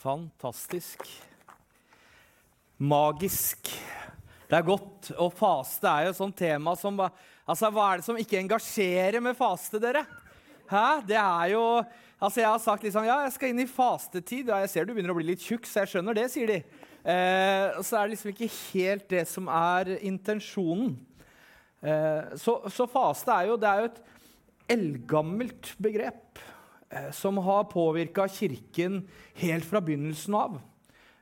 Fantastisk. Magisk. Det er godt. å faste Det er jo et sånt tema som Altså, hva er det som ikke engasjerer med faste, dere? Hæ? Det er jo Altså, jeg har sagt liksom Ja, jeg skal inn i fastetid. Ja, jeg ser du begynner å bli litt tjukk, så jeg skjønner det, sier de. Eh, og så er det liksom ikke helt det som er intensjonen. Eh, så, så, faste er jo, det er jo et eldgammelt begrep som har påvirka Kirken helt fra begynnelsen av.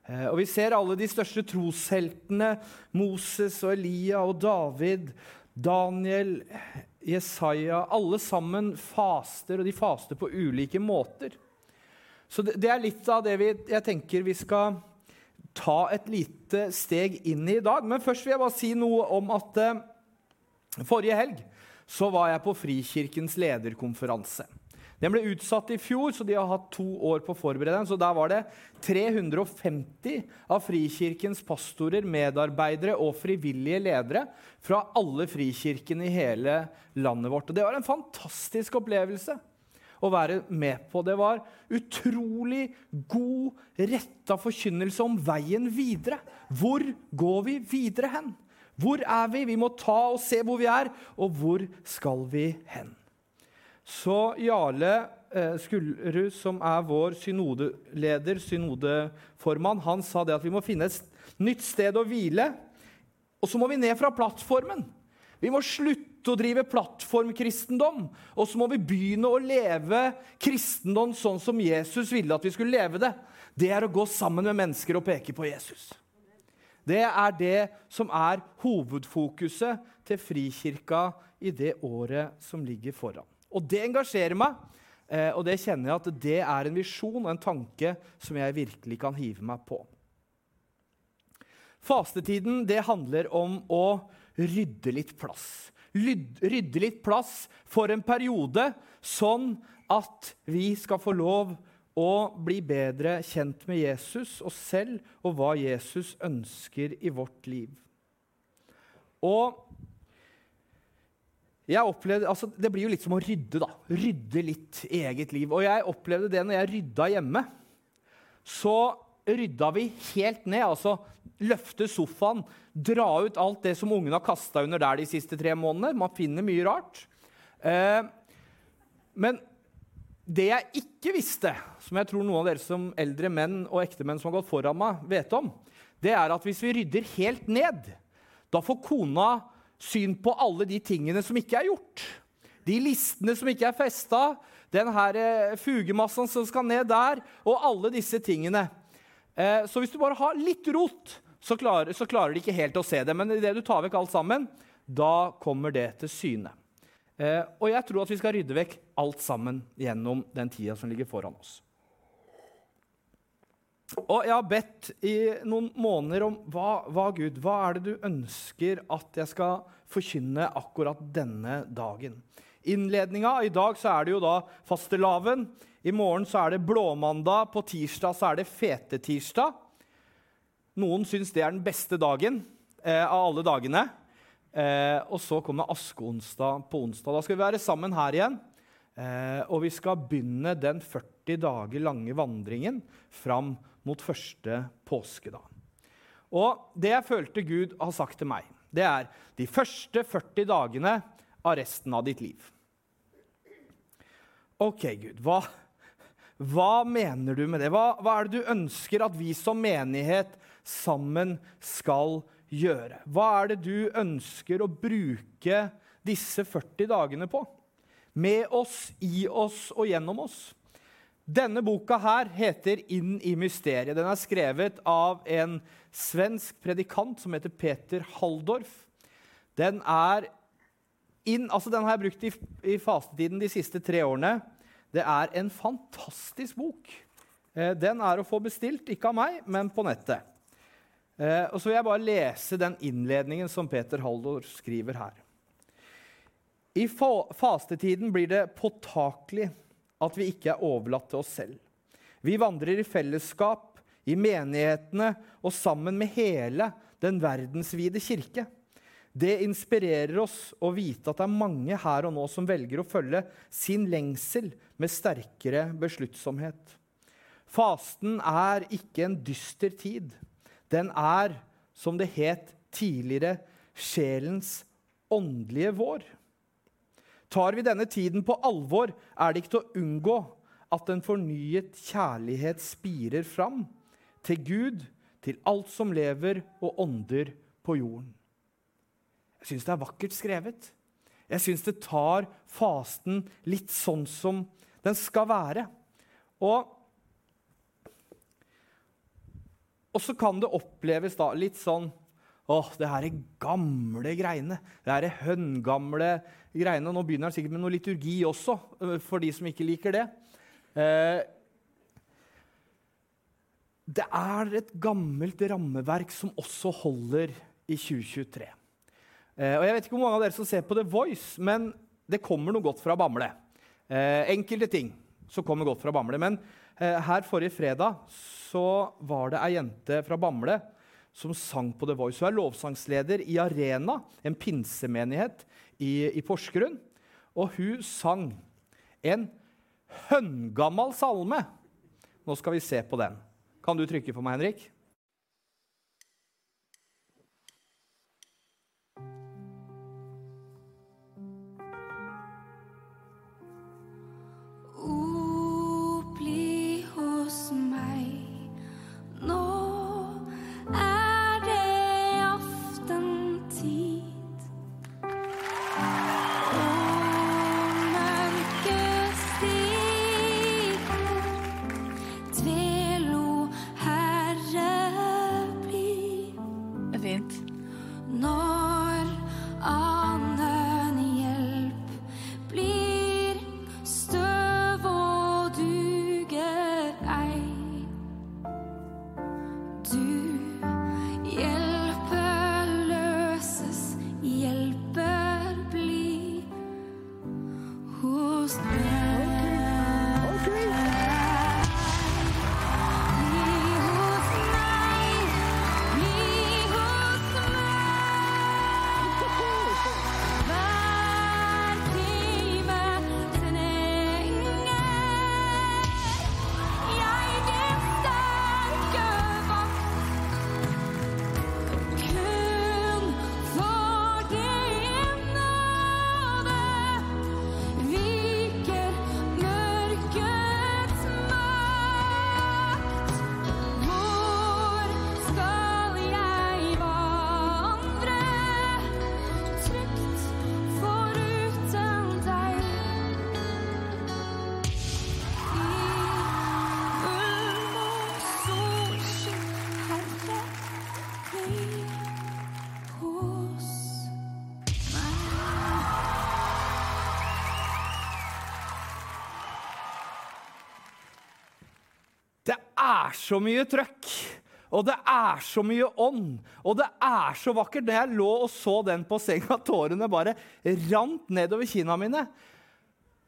Eh, og Vi ser alle de største trosheltene, Moses og Elia og David, Daniel, Jesaja Alle sammen faster, og de faster på ulike måter. Så det, det er litt av det vi, jeg tenker vi skal ta et lite steg inn i i dag. Men først vil jeg bare si noe om at eh, forrige helg så var jeg på Frikirkens lederkonferanse. Den ble utsatt i fjor, så de har hatt to år på å forberede den. Så der var det 350 av Frikirkens pastorer, medarbeidere og frivillige ledere fra alle frikirkene i hele landet vårt. Og det var en fantastisk opplevelse å være med på. Det var utrolig god, retta forkynnelse om veien videre. Hvor går vi videre hen? Hvor er vi? Vi må ta og se hvor vi er, og hvor skal vi hen? Så Jarle eh, Skullerud, som er vår synodeleder, synodeformann, han sa det at vi må finne et nytt sted å hvile. Og så må vi ned fra plattformen. Vi må slutte å drive plattformkristendom. Og så må vi begynne å leve kristendom sånn som Jesus ville at vi skulle leve det. Det er å gå sammen med mennesker og peke på Jesus. Det er det som er hovedfokuset til Frikirka i det året som ligger foran. Og det engasjerer meg, eh, og det kjenner jeg at det er en visjon og en tanke som jeg virkelig kan hive meg på. Fastetiden det handler om å rydde litt plass. Rydde litt plass for en periode, sånn at vi skal få lov å bli bedre kjent med Jesus og selv og hva Jesus ønsker i vårt liv. Og jeg opplevde, altså Det blir jo litt som å rydde. da. Rydde litt eget liv. Og jeg opplevde det når jeg rydda hjemme. Så rydda vi helt ned. altså Løfte sofaen, dra ut alt det som ungene har kasta under der de siste tre månedene. Man finner mye rart. Eh, men det jeg ikke visste, som jeg tror noen av dere som eldre menn og ektemenn som har gått foran meg, vet om, det er at hvis vi rydder helt ned, da får kona syn på alle de tingene som ikke er gjort. De listene som ikke er festa, den her eh, fugemassen som skal ned der, og alle disse tingene. Eh, så hvis du bare har litt rot, så klarer, så klarer de ikke helt å se det. Men idet du tar vekk alt sammen, da kommer det til syne. Eh, og jeg tror at vi skal rydde vekk alt sammen gjennom den tida som ligger foran oss. Og jeg har bedt i noen måneder om hva, hva, Gud, hva er det du ønsker at jeg skal forkynne akkurat denne dagen. Innledninga I dag så er det jo da fastelavn. I morgen så er det blåmandag. På tirsdag så er det fetetirsdag. Noen syns det er den beste dagen eh, av alle dagene. Eh, og så kommer askeonsdag på onsdag. Da skal vi være sammen her igjen. Eh, og vi skal begynne den 40 dager lange vandringen fram mot første påskedag. Og det jeg følte Gud har sagt til meg, det er de første 40 dagene av resten av ditt liv. OK, Gud, hva, hva mener du med det? Hva, hva, er det du ønsker at vi som menighet sammen skal gjøre? Hva er det du ønsker å bruke disse 40 dagene på? Med oss, i oss og gjennom oss? Denne boka her heter 'Inn i mysteriet'. Den er skrevet av en svensk predikant som heter Peter Halldorf. Den er inn, altså den har jeg brukt i, i fastetiden de siste tre årene. Det er en fantastisk bok. Eh, den er å få bestilt, ikke av meg, men på nettet. Eh, og så vil jeg bare lese den innledningen som Peter Halldorf skriver her. I fa fastetiden blir det påtakelig at vi ikke er overlatt til oss selv. Vi vandrer i fellesskap, i menighetene og sammen med hele den verdensvide kirke. Det inspirerer oss å vite at det er mange her og nå som velger å følge sin lengsel med sterkere besluttsomhet. Fasten er ikke en dyster tid. Den er, som det het tidligere, sjelens åndelige vår. Tar vi denne tiden på alvor, er det ikke til å unngå at en fornyet kjærlighet spirer fram til Gud, til alt som lever og ånder på jorden. Jeg syns det er vakkert skrevet. Jeg syns det tar fasten litt sånn som den skal være. Og, og så kan det oppleves da litt sånn Åh, det her er gamle greiene. Det her er høngamle greiene. Nå begynner han sikkert med noe liturgi også, øh, for de som ikke liker det. Eh, det er et gammelt rammeverk som også holder i 2023. Eh, og jeg vet ikke hvor mange av dere som ser på The Voice, men det kommer noe godt fra Bamble. Eh, enkelte ting som kommer godt fra Bamble. Men eh, her forrige fredag så var det ei jente fra Bamble som sang på The Voice. Hun er lovsangsleder i Arena, en pinsemenighet i, i Porsgrunn. Og hun sang en høngammal salme. Nå skal vi se på den. Kan du trykke for meg, Henrik? Er så mye trøkk. Og det er så mye ånd, og det er så vakkert. Da jeg lå og så den på senga, tårene bare rant nedover kinna mine.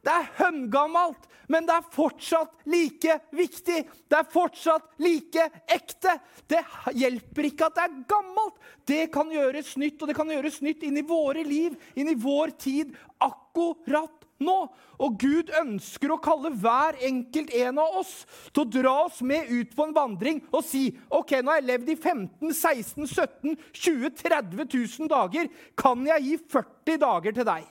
Det er høngammalt, men det er fortsatt like viktig. Det er fortsatt like ekte. Det hjelper ikke at det er gammelt. Det kan gjøres nytt, og det kan gjøres nytt inn i våre liv, inn i vår tid, akkurat nå. Og Gud ønsker å kalle hver enkelt en av oss til å dra oss med ut på en vandring og si OK, nå har jeg levd i 15 16 17 20 30 000 dager. Kan jeg gi 40 dager til deg?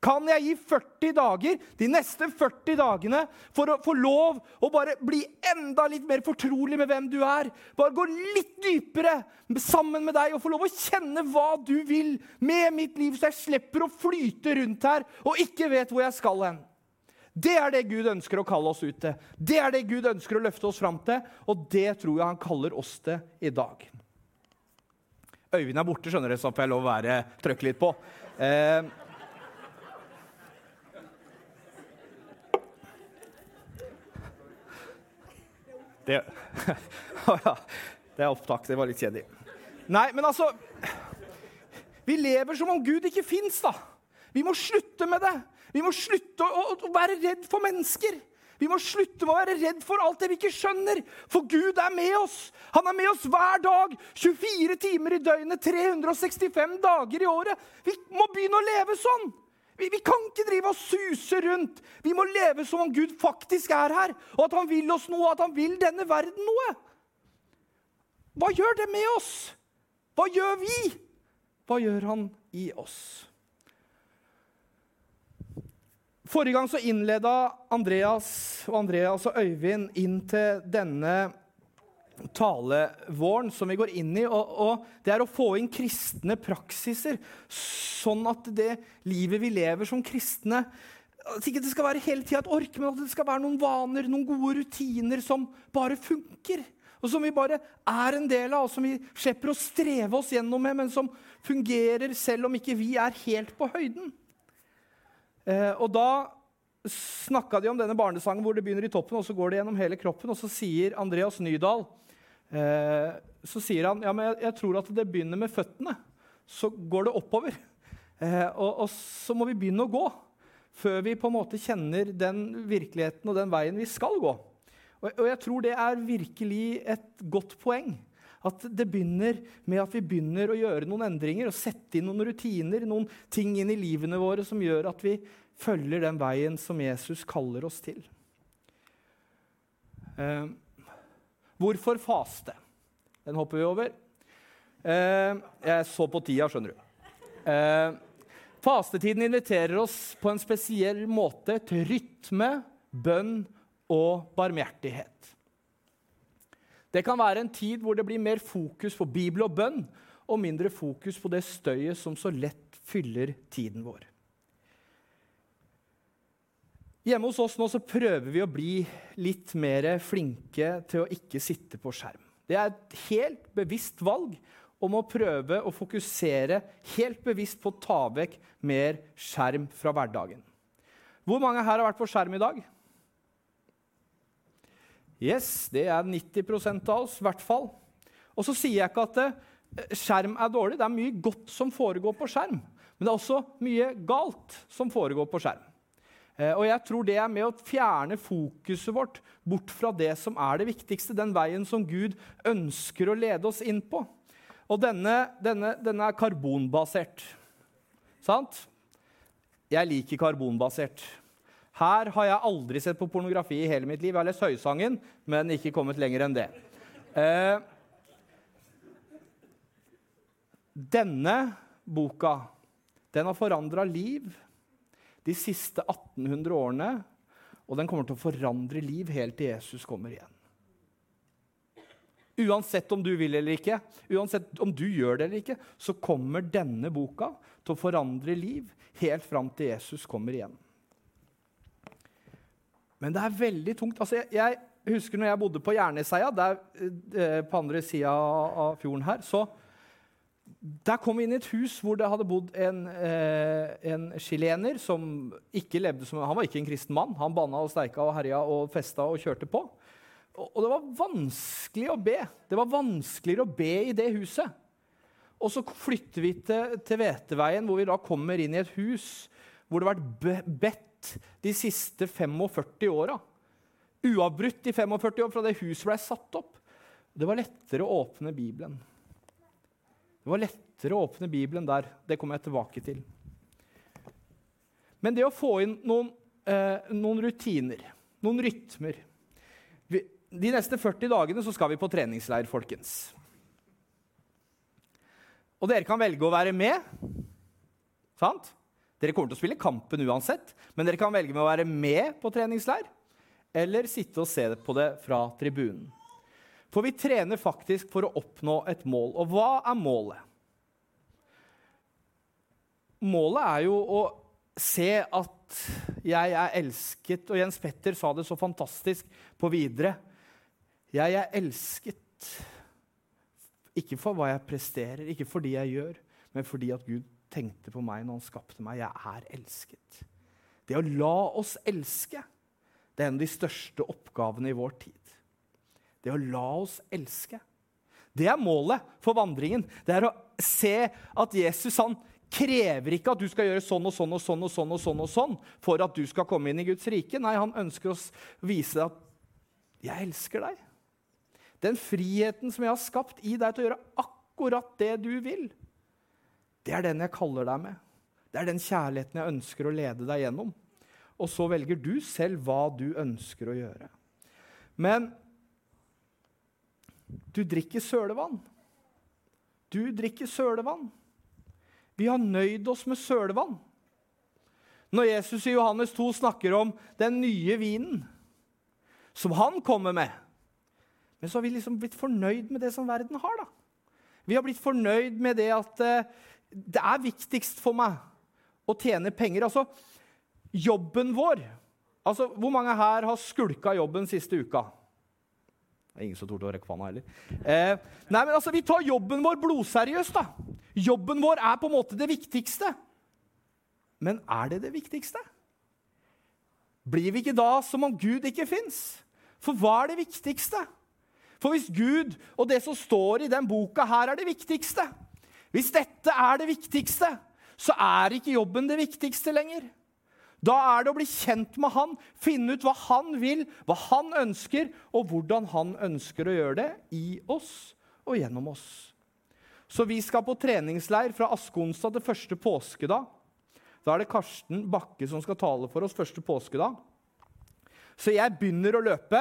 Kan jeg gi 40 dager, de neste 40 dagene, for å få lov å bare bli enda litt mer fortrolig med hvem du er? Bare gå litt dypere sammen med deg og få lov å kjenne hva du vil med mitt liv, så jeg slipper å flyte rundt her og ikke vet hvor jeg skal hen. Det er det Gud ønsker å kalle oss ut til. Det er det Gud ønsker å løfte oss fram til, og det tror jeg han kaller oss til i dag. Øyvind er borte, skjønner dere, så får jeg lov å være trøkke litt på. Eh, Det, det er opptak. Det var litt kjedelig. Nei, men altså Vi lever som om Gud ikke fins, da. Vi må slutte med det. Vi må slutte å, å, å, være redd for mennesker. Vi må slutte med å være redd for alt det vi ikke skjønner. For Gud er med oss. Han er med oss hver dag. 24 timer i døgnet, 365 dager i året. Vi må begynne å leve sånn. Vi, vi, kan ikke drive og suse rundt. Vi må leve som om Gud faktisk er her, og at han vil oss noe, at han vil denne verden noe. Hva gjør det med oss? Hva gjør vi? Hva gjør han i oss? Forrige gang så innleda Andreas og Andreas og Øyvind inn til denne talevåren som vi går inn i. Og, og, Det er å få inn kristne praksiser, sånn at det livet vi lever som kristne at Ikke det skal være hele tida et ork, men at det skal være noen vaner, noen gode rutiner som bare funker. Og som vi bare er en del av, og som vi slipper å streve oss gjennom med, men som fungerer selv om ikke vi er helt på høyden. Eh, og da snakka de om denne barnesangen hvor det begynner i toppen og så går det gjennom hele kroppen. Og så sier Andreas Nydal Eh, så sier han ja, men jeg, jeg, tror at det begynner med føttene. Så går det oppover. Eh, og, og, så må vi begynne å gå før vi på en måte kjenner den virkeligheten og den veien vi skal gå. Og, og jeg tror det er virkelig et godt poeng. At det begynner med at vi begynner å gjøre noen endringer og sette inn noen rutiner, noen ting inn i livene våre som gjør at vi følger den veien som Jesus kaller oss til. Eh, Hvorfor faste? Den hopper vi over. Eh, jeg så på tida, skjønner du. Eh, fastetiden inviterer oss på en spesiell måte til rytme, bønn og barmhjertighet. Det kan være en tid hvor det blir mer fokus på Bibel og bønn, og mindre fokus på det støyet som så lett fyller tiden vår. Hjemme hos oss nå så prøver vi å bli litt mer flinke til å ikke sitte på skjerm. Det er et helt bevisst valg om å prøve å fokusere helt bevisst på å ta vekk mer skjerm fra hverdagen. Hvor mange her har vært på skjerm i dag? Yes, det er 90 av oss, i hvert fall. Og så sier jeg ikke at eh, skjerm er dårlig. Det er mye godt som foregår på skjerm. Men det er også mye galt som foregår på skjerm. Eh, og jeg tror det er med å fjerne fokuset vårt bort fra det som er det viktigste, den veien som Gud ønsker å lede oss inn på. Og denne, denne, denne er karbonbasert. Sant? Jeg liker karbonbasert. Her har jeg aldri sett på pornografi i hele mitt liv. Jeg har lest Høysangen, men ikke kommet lenger enn det. Eh, denne boka den har forandra liv de siste 1800 årene, og den kommer til å forandre liv helt til Jesus kommer igjen. Uansett om du vil eller ikke, uansett om du gjør det eller ikke, så kommer denne boka til å forandre liv helt fram til Jesus kommer igjen. Men det er veldig tungt. Altså, jeg, jeg husker når jeg bodde på Jerneseia, der, eh, på andre sida av fjorden her, så der kom vi inn i et hus hvor det hadde bodd en, eh, som ikke levde som Han var ikke en kristen mann. Han banna og steika og herja og festa og kjørte på. Og, og, det var vanskelig å be. Det var vanskeligere å be i det huset. Og så flytter vi til, til Veteveien, hvor vi da kommer inn i et hus hvor det har vært bedt de siste 45 åra. Uavbrutt i 45 år fra det huset ble satt opp. Det var lettere å åpne Bibelen. Det var lettere å åpne Bibelen der. Det kommer jeg tilbake til. Men det å få inn noen, eh, noen rutiner, noen rytmer vi, De neste 40 dagene så skal vi på treningsleir, folkens. Og dere kan velge å være med. Sant? Dere kommer til å spille kampen uansett, men dere kan velge med å være med på treningsleir eller sitte og se på det fra tribunen. For vi trener faktisk for å oppnå et mål. Og hva er målet? Målet er jo å se at jeg er elsket. Og Jens Petter sa det så fantastisk på videre. Jeg er elsket ikke for hva jeg presterer, ikke for det jeg gjør, men fordi at Gud tenkte på meg når han skapte meg. Jeg er elsket. Det å la oss elske det er en av de største oppgavene i vår tid det å la oss elske. Det er målet for vandringen. Det er å se at Jesus han krever ikke at du skal gjøre sånn og sånn og sånn og sånn og sånn og sånn for at du skal komme inn i Guds rike. Nei, han ønsker å vise deg at 'jeg elsker deg'. Den friheten som jeg har skapt i deg til å gjøre akkurat det du vil, det er den jeg kaller deg med. Det er den kjærligheten jeg ønsker å lede deg gjennom. Og så velger du selv hva du ønsker å gjøre. Men du drikker sølevann. Du drikker sølevann. Vi har nøyd oss med sølevann. Når Jesus i Johannes 2 snakker om den nye vinen som han kommer med Men så har vi liksom blitt fornøyd med det som verden har. da. Vi har blitt fornøyd med det at uh, det er viktigst for meg å tjene penger. Altså, jobben vår altså, Hvor mange her har skulka jobben siste uka? Det er ingen som torde å rekke hånda heller. Eh, nei, men altså, Vi tar jobben vår blodseriøst. da. Jobben vår er på en måte det viktigste. Men er det det viktigste? Blir vi ikke da som om Gud ikke fins? For hva er det viktigste? For hvis Gud og det som står i den boka her, er det viktigste Hvis dette er det viktigste, så er ikke jobben det viktigste lenger. Da er det å bli kjent med han, finne ut hva han vil, hva han ønsker, og hvordan han ønsker å gjøre det i oss og gjennom oss. Så vi skal på treningsleir fra askeonsdag til første påskedag. Da er det Karsten Bakke som skal tale for oss første påskedag. Så jeg begynner å løpe,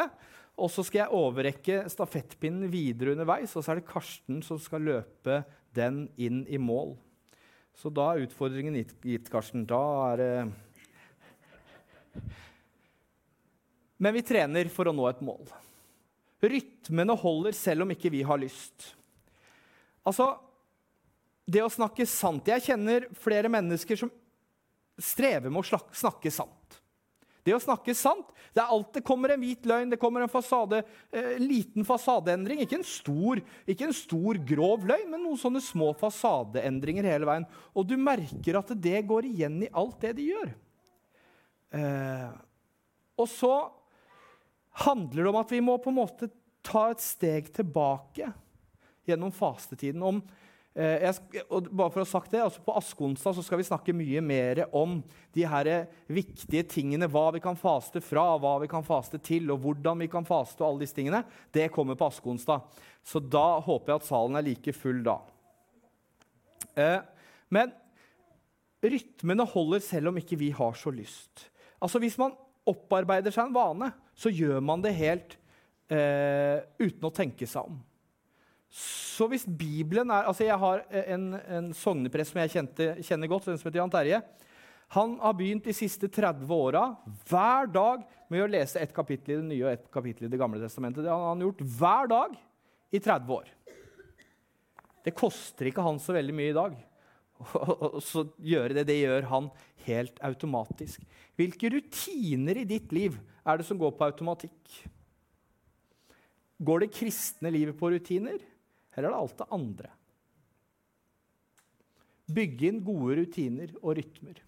og så skal jeg overrekke stafettpinnen videre underveis. Og så er det Karsten som skal løpe den inn i mål. Så da er utfordringen gitt, Karsten. Da er det Men vi trener for å nå et mål. Rytmene holder selv om ikke vi har lyst. Altså, det å snakke sant Jeg kjenner flere mennesker som strever med å snakke sant. Det å snakke sant Det er alltid kommer en hvit løgn, det kommer en fasade, eh, liten fasadeendring. Ikke en, stor, ikke en stor, grov løgn, men noen sånne små fasadeendringer hele veien. Og du merker at det går igjen i alt det de gjør. Eh, og så handler det om at vi må på en måte ta et steg tilbake gjennom fastetiden. om Eh, jeg, bare for å ha sagt det, altså På askeonsdag skal vi snakke mye mer om de her viktige tingene. Hva vi kan faste fra, hva vi kan faste til, og hvordan vi kan faste. og alle disse tingene. Det kommer på askeonsdag. Så da håper jeg at salen er like full da. Eh, men rytmene holder selv om ikke vi har så lyst. Altså Hvis man opparbeider seg en vane, så gjør man det helt eh, uten å tenke seg om. Så hvis Bibelen er altså Jeg har en, en sogneprest som jeg kjente, kjenner godt, som heter Jan Terje. Han har begynt de siste 30 åra hver dag med å lese et kapittel i Det nye og et kapittel i Det gamle testamentet. Det har han gjort hver dag i 30 år. Det koster ikke han så veldig mye i dag. Og så gjøre det, det gjør han helt automatisk. Hvilke rutiner i ditt liv er det som går på automatikk? Går det kristne livet på rutiner? Eller er det alt det andre? Bygge inn gode rutiner og rytmer.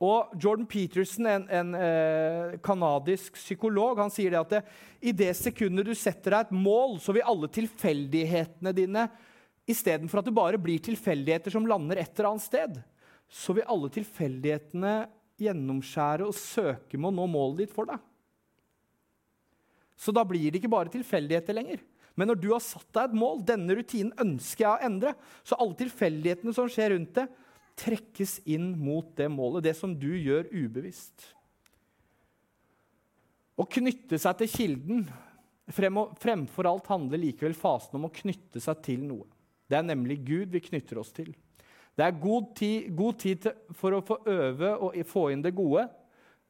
Og Jordan Peterson, en, en eh, kanadisk psykolog, han sier det at det, i det sekundet du setter deg et mål, så vil alle tilfeldighetene dine Istedenfor at det bare blir tilfeldigheter som lander et eller annet sted, så vil alle tilfeldighetene gjennomskjære og søke med å nå målet ditt for deg. Så da blir det ikke bare tilfeldigheter lenger. Men når du har satt deg et mål, denne rutinen ønsker jeg å endre, så alle tilfeldighetene som skjer rundt det, trekkes inn mot det målet, det som du gjør ubevisst. Å knytte seg til kilden fremfor alt handler likevel fasen om å knytte seg til noe. Det er nemlig Gud vi knytter oss til. Det er god tid, god tid for å få øve og få inn det gode,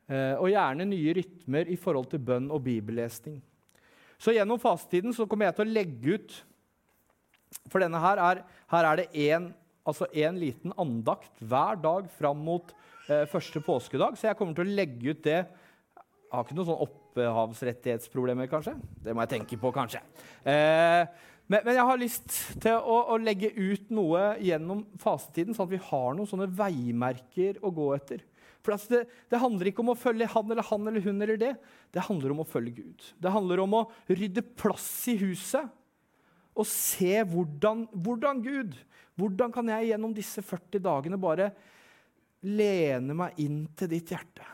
eh, og gjerne nye rytmer i forhold til bønn og bibellesning. Så gjennom fastetiden kommer jeg til å legge ut For denne her er, her er det én altså liten andakt hver dag fram mot eh, første påskedag. Så jeg kommer til å legge ut det. Jeg har ikke noen sånn opphavsrettighetsproblemer, kanskje. Det må jeg tenke på, kanskje. Eh, men, men, jeg har lyst til å, å, legge ut noe gjennom fastetiden, sånn at vi har noen sånne veimerker å gå etter. For altså det, det, handler ikke om å følge han eller han eller hun eller det. Det handler om å følge Gud. Det handler om å rydde plass i huset og se hvordan, hvordan Gud Hvordan kan jeg gjennom disse 40 dagene bare lene meg inn til ditt hjerte?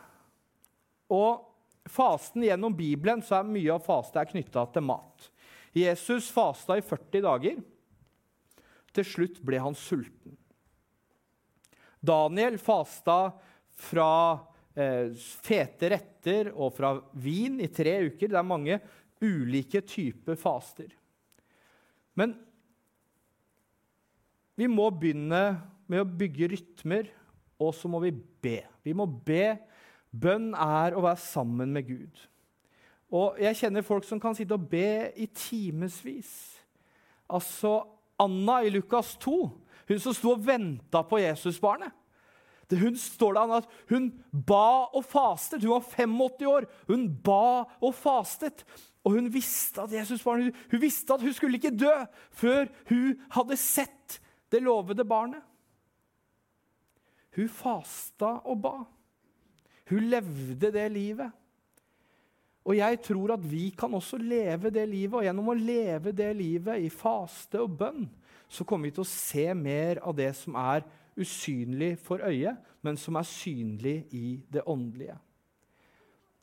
Og fasten gjennom Bibelen så er mye av faste knytta til mat. Jesus fasta i 40 dager. Til slutt ble han sulten. Daniel fasta fra eh, fete retter og fra vin i tre uker. Det er mange ulike typer faster. Men vi må begynne med å bygge rytmer, og så må vi be. Vi må be. Bønn er å være sammen med Gud. Og jeg kjenner folk som kan sitte og be i timevis. Altså Anna i Lukas 2, hun som sto og venta på Jesusbarnet. Hun står der at hun ba og fastet. Hun var 85 år. Hun ba og fastet. Og hun visste at Jesusbarnet, hun visste at hun skulle ikke dø før hun hadde sett det lovede barnet. Hun fasta og ba. Hun levde det livet. Og jeg tror at vi kan også leve det livet, og gjennom å leve det livet i faste og bønn, så kommer vi til å se mer av det som er usynlig for øyet, men som er synlig i det åndelige.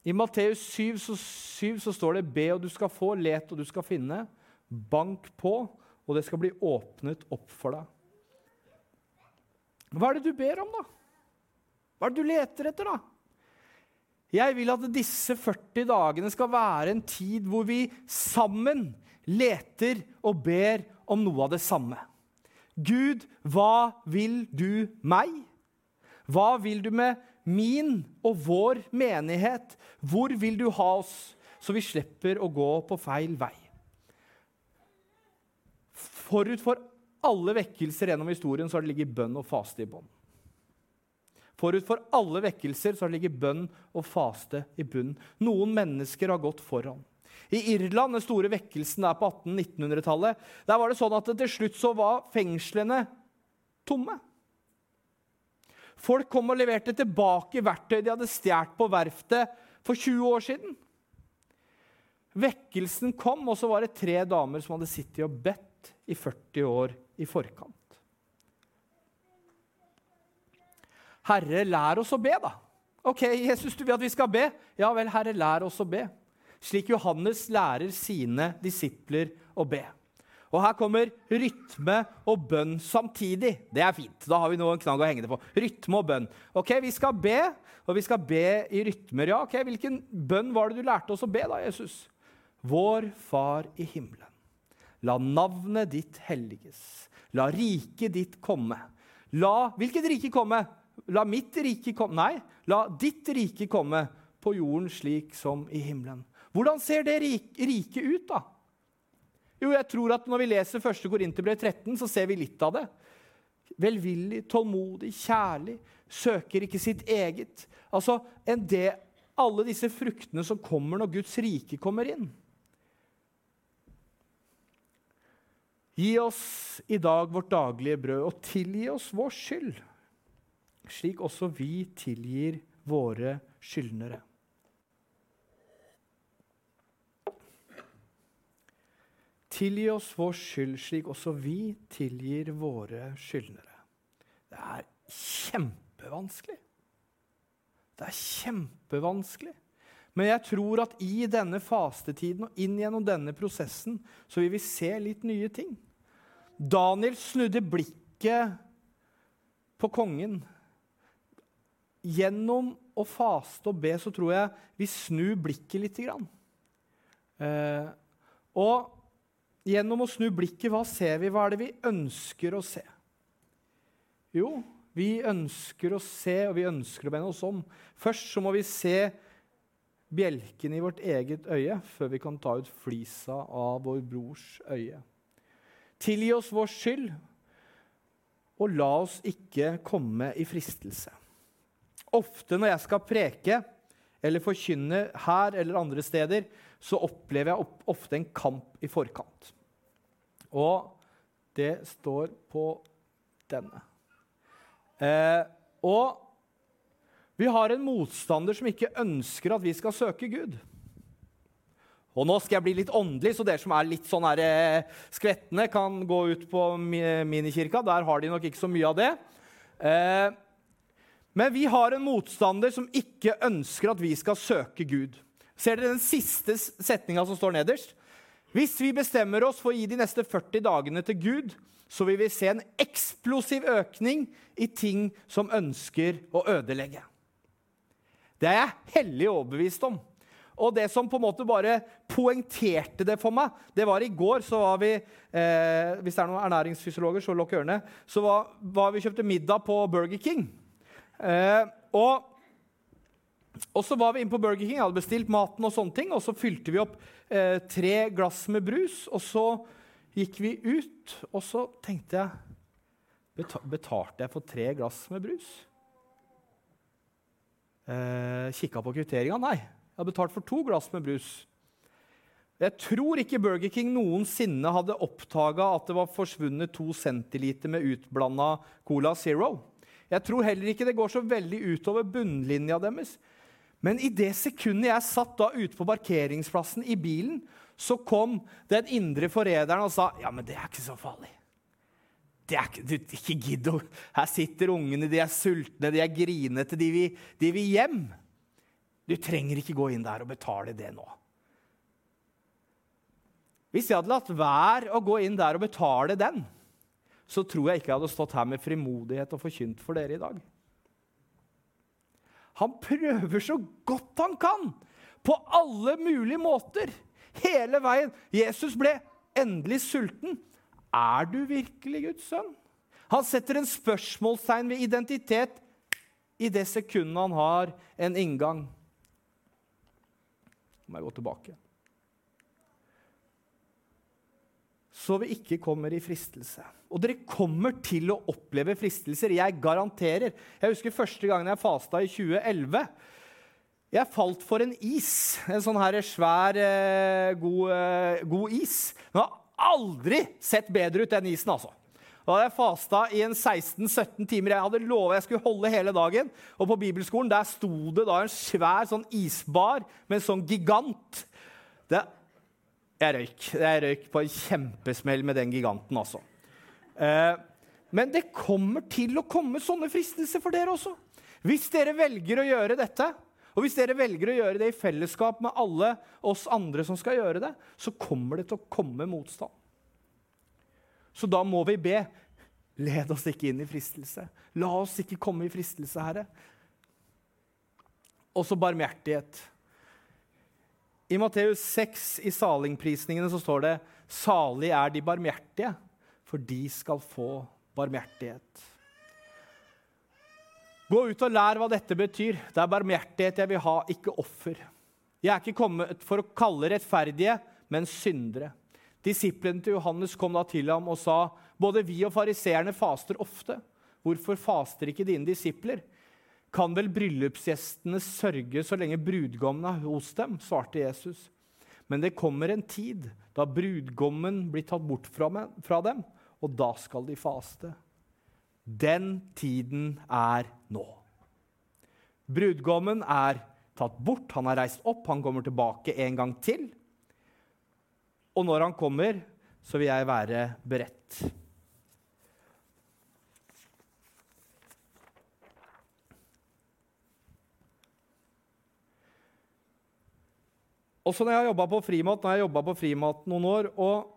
I Matteus 7 så, 7 så står det 'be, og du skal få', 'let, og du skal finne', 'bank på', og det skal bli åpnet opp for deg. Hva er det du ber om, da? Hva er det du leter etter, da? Jeg vil at disse 40 dagene skal være en tid hvor vi sammen leter og ber om noe av det samme. Gud, hva vil du meg? Hva vil du med min og vår menighet? Hvor vil du ha oss, så vi slipper å gå på feil vei? Forut for alle vekkelser gjennom historien så har det ligget bønn og faste i bånd. Forut for alle vekkelser så ligget bønn og faste i bunnen. Noen mennesker har gått foran. I Irland, den store vekkelsen der på 1800-1900-tallet, der var det sånn at til slutt så var fengslene tomme. Folk kom og leverte tilbake verktøy de hadde stjålet på verftet for 20 år siden. Vekkelsen kom, og så var det tre damer som hadde sittet og bedt i 40 år i forkant. Herre, lær oss å be, da. Ok, Jesus, du vil at vi skal be? Ja vel, Herre, lær oss å be. Slik Johannes lærer sine disipler å be. Og her kommer rytme og bønn samtidig. Det er fint. Da har vi noen knagg å henge det på. Rytme og bønn. Ok, Vi skal be, og vi skal be i rytmer. Ja, ok, Hvilken bønn var det du lærte oss å be, da, Jesus? Vår Far i himmelen. La navnet ditt helliges. La riket ditt komme. La Hvilket rike komme? La mitt rike komme Nei, la ditt rike komme på jorden slik som i himmelen. Hvordan ser det riket ut, da? Jo, jeg tror at Når vi leser 1. Korinterbrev 13, så ser vi litt av det. Velvillig, tålmodig, kjærlig, søker ikke sitt eget. Altså, en det, Alle disse fruktene som kommer når Guds rike kommer inn. Gi oss i dag vårt daglige brød, og tilgi oss vår skyld slik også vi tilgir våre skyldnere. Tilgi oss vår skyld, slik også vi tilgir våre skyldnere. Det er kjempevanskelig. Det er kjempevanskelig. Men jeg tror at i denne fastetiden og inn gjennom denne prosessen så vil vi se litt nye ting. Daniel snudde blikket på kongen gjennom å faste og be så tror jeg vi snur blikket litt. Eh, og gjennom å snu blikket, hva ser vi? Hva er det vi ønsker å se? Jo, vi ønsker å se, og vi ønsker å be oss om. Først så må vi se bjelken i vårt eget øye før vi kan ta ut flisa av vår brors øye. Tilgi oss vår skyld, og la oss ikke komme i fristelse. Ofte når jeg skal preke eller forkynne her eller andre steder, så opplever jeg ofte en kamp i forkant. Og det står på denne. Eh, og vi har en motstander som ikke ønsker at vi skal søke Gud. Og nå skal jeg bli litt åndelig, så dere som er litt sånn her, eh, skvettende, kan gå ut på minikirka. Der har de nok ikke så mye av det. Eh, men vi har en motstander som ikke ønsker at vi skal søke Gud. Ser dere den siste setninga som står nederst? Hvis vi bestemmer oss for å gi de neste 40 dagene til Gud, så vil vi se en eksplosiv økning i ting som ønsker å ødelegge. Det er jeg hellig overbevist om. Og det som på en måte bare poengterte det for meg, det var i går så var vi eh, Hvis det er noen ernæringsfysiologer, så lukk ørene. Så var, var vi kjøpte middag på Burger King. Eh, og, og, så var vi inne på Burger King, jeg hadde bestilt maten, og sånne ting, og så fylte vi opp eh, tre glass med brus. Og så gikk vi ut, og så tenkte jeg Betalte jeg for tre glass med brus? Eh, Kikka på kvitteringa. Nei. Jeg har betalt for to glass med brus. Jeg tror ikke Burger King noensinne hadde oppdaga at det var forsvunnet to centiliter med utblanda Cola Zero. Jeg tror heller ikke det går så veldig utover bunnlinja deres. Men i det sekundet jeg satt da ute på parkeringsplassen i bilen, så kom den indre forræderen og sa ja, men det er ikke så farlig. Det er ikke, ikke gidd Her sitter ungene, de er sultne, de er grinete, de vil, de vil hjem. Du trenger ikke gå inn der og betale det nå. Hvis jeg hadde latt være å gå inn der og betale den, så tror jeg ikke jeg hadde stått her med frimodighet og forkynt for dere i dag. Han prøver så godt han kan, på alle mulige måter. Hele veien. Jesus ble endelig sulten. Er du virkelig Guds sønn? Han setter en spørsmålstegn ved identitet i det sekundet han har en inngang må jeg gå tilbake. Så vi ikke kommer i fristelse. Og dere kommer til å oppleve fristelser. Jeg garanterer. Jeg husker første gangen jeg fasta i 2011. Jeg falt for en is. En sånn her svær, eh, god, eh, god is. Den har aldri sett bedre ut, den isen, altså. Da hadde jeg fasta i en 16-17 timer. Jeg hadde lova jeg skulle holde hele dagen. Og på bibelskolen der sto det da en svær sånn isbar med en sånn gigant. Det, jeg røyk. Jeg røyk på en kjempesmell med den giganten, altså. Men det kommer til å komme sånne fristelser for dere også. Hvis dere velger å gjøre dette, og hvis dere velger å gjøre det i fellesskap med alle oss andre som skal gjøre det, så kommer det til å komme motstand. Så da må vi be. Led oss ikke inn i fristelse. La oss ikke komme i fristelse, Herre. Også barmhjertighet. I Matteus 6 i salingprisningene så står det 'Salig er de barmhjertige, for de skal få barmhjertighet'. Gå ut og lær hva dette betyr. Det er barmhjertighet jeg vil ha, ikke offer. Jeg er ikke kommet for å kalle rettferdige, men syndere. Disiplene til Johannes kom da til ham og sa, 'Både vi og fariseerne faster ofte. Hvorfor faster ikke dine disipler?' 'Kan vel bryllupsgjestene sørge så lenge brudgommen er hos dem?' svarte Jesus. Men det kommer en tid da brudgommen blir tatt bort fra dem, og da skal de faste. Den tiden er nå. Brudgommen er tatt bort, han er reist opp, han kommer tilbake en gang til. Og når han kommer, så vil jeg være beredt. Også når jeg jobba på Frimat, når jeg på Frimat noen år, og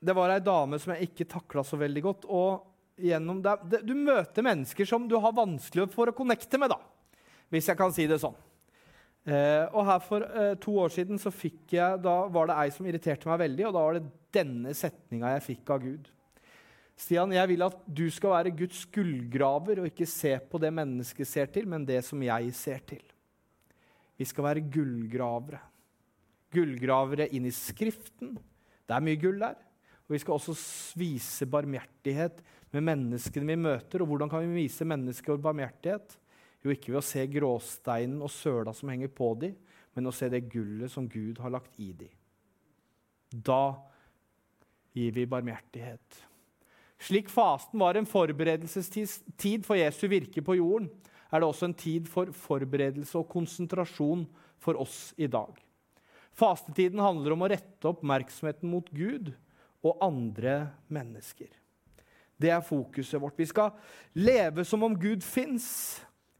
det var ei dame som jeg ikke takla så veldig godt. og gjennom det, det, Du møter mennesker som du har vanskelig for å connecte med, da, hvis jeg kan si det sånn. Eh, og her For eh, to år siden så fikk jeg, da var det ei som irriterte meg veldig. og Da var det denne setninga jeg fikk av Gud. Stian, jeg vil at du skal være Guds gullgraver og ikke se på det mennesket ser til, men det som jeg ser til. Vi skal være gullgravere. Gullgravere inn i Skriften. Det er mye gull der. Og vi skal også vise barmhjertighet med menneskene vi møter. Og hvordan kan vi vise mennesker barmhjertighet? Jo, ikke ved å se gråsteinen og søla som henger på dem, men å se det gullet som Gud har lagt i dem. Da gir vi barmhjertighet. Slik fasten var en forberedelsestid for Jesu virke på jorden, er det også en tid for forberedelse og konsentrasjon for oss i dag. Fastetiden handler om å rette oppmerksomheten mot Gud og andre mennesker. Det er fokuset vårt. Vi skal leve som om Gud fins.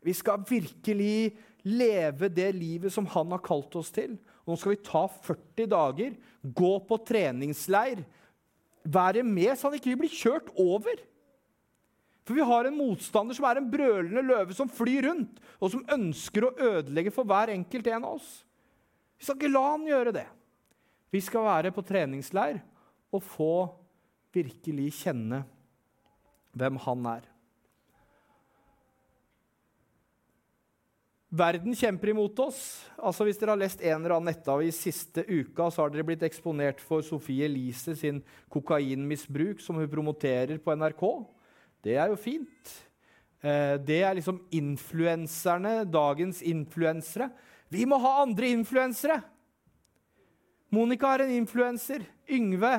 Vi skal virkelig leve det livet som han har kalt oss til. Og nå skal vi ta 40 dager, gå på treningsleir, være med så han ikke vil bli kjørt over. For vi har en motstander som er en brølende løve som flyr rundt, og som ønsker å ødelegge for hver enkelt en av oss. Vi skal ikke la han gjøre det. Vi skal være på treningsleir og få virkelig kjenne hvem han er. Verden kjemper imot oss. Altså Hvis dere har lest en eller annen nettavis siste uka, så har dere blitt eksponert for Sofie Elise sin kokainmisbruk, som hun promoterer på NRK. Det er jo fint. Eh, det er liksom influenserne, dagens influensere. Vi må ha andre influensere! Monica er en influenser. Yngve.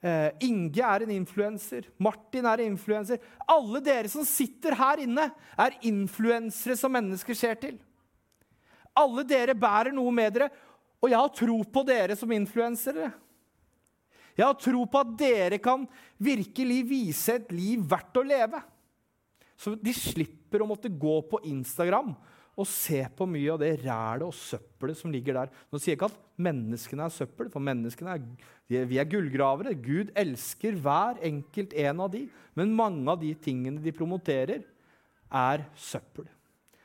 Eh, Inge er en influenser. Martin er en influenser. Alle dere som sitter her inne, er influensere som mennesker ser til. Alle dere bærer noe med dere, og jeg har tro på dere som influensere. Jeg har tro på at dere kan virkelig vise et liv verdt å leve. Så de slipper å måtte gå på Instagram og se på mye av det rælet og søppelet som ligger der. Nå sier jeg ikke at menneskene er søppel, for menneskene er, vi er gullgravere. Gud elsker hver enkelt en av de, men mange av de tingene de promoterer, er søppel.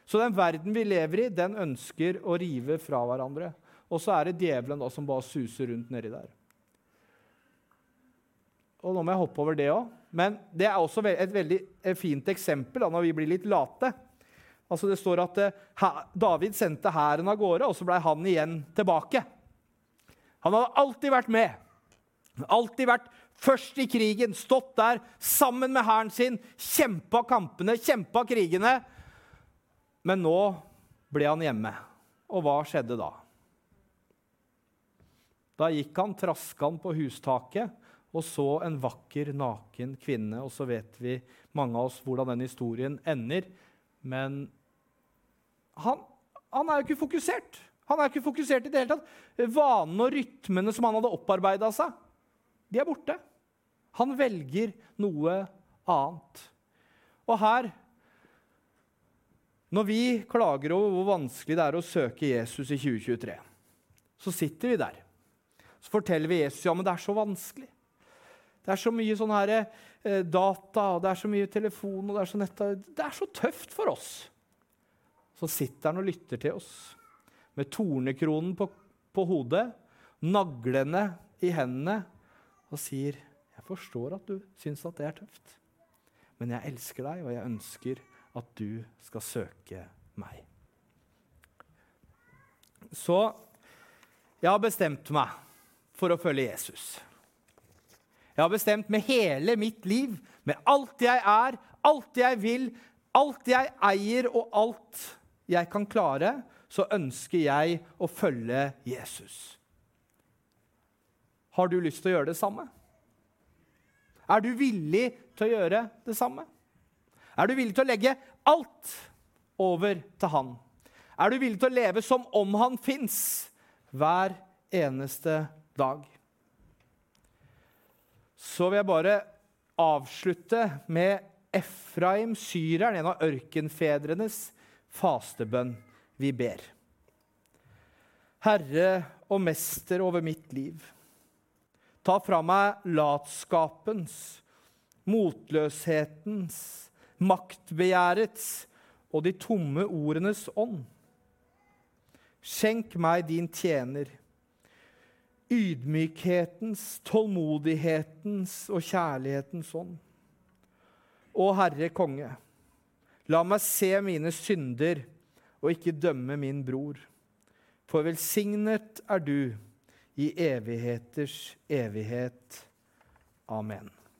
Så den verden vi lever i, den ønsker å rive fra hverandre. Og så er det djevelen da, som bare suser rundt nedi der. Og nå må jeg hoppe over det òg. Men det er også et veldig fint eksempel da, når vi blir litt late. Altså Det står at uh, David sendte hæren av gårde, og så ble han igjen tilbake. Han hadde alltid vært med. Alltid vært først i krigen, stått der sammen med hæren sin, kjempa kampene, kjempa krigene. Men nå ble han hjemme. Og hva skjedde da? Da gikk han, traska han på hustaket og så en vakker, naken kvinne. Og så vet vi, mange av oss, hvordan den historien ender. Men han, han er jo ikke fokusert. Han er ikke fokusert i det hele tatt. Vanene og rytmene som han hadde opparbeida seg, de er borte. Han velger noe annet. Og her når vi klager over hvor vanskelig det er å søke Jesus i 2023, så sitter vi der. Så forteller vi Jesus ja, men det er så vanskelig. Det er så mye sånn her, eh, data, og det er så mye telefon og Det er så nett, Det er så tøft for oss. Så sitter han og lytter til oss med tornekronen på, på hodet, naglene i hendene, og sier, 'Jeg forstår at du syns at det er tøft, men jeg elsker deg, og jeg ønsker at du skal søke meg. Så jeg har bestemt meg for å følge Jesus. Jeg har bestemt med hele mitt liv, med alt jeg er, alt jeg vil, alt jeg eier og alt jeg kan klare, så ønsker jeg å følge Jesus. Har du lyst til å gjøre det samme? Er du villig til å gjøre det samme? Er du villig til å legge alt over til han? Er du villig til å leve som om han fins hver eneste dag? Så vil jeg bare avslutte med Efraim, syreren, en av ørkenfedrenes fastebønn. Vi ber. Herre og mester over mitt liv. Ta fra meg latskapens, motløshetens, maktbegjærets og de tomme ordenes ånd. Skjenk meg din tjener, ydmykhetens, tålmodighetens og kjærlighetens ånd. Å Herre Konge, la meg se mine synder og ikke dømme min bror. For velsignet er du i evigheters evighet. Amen.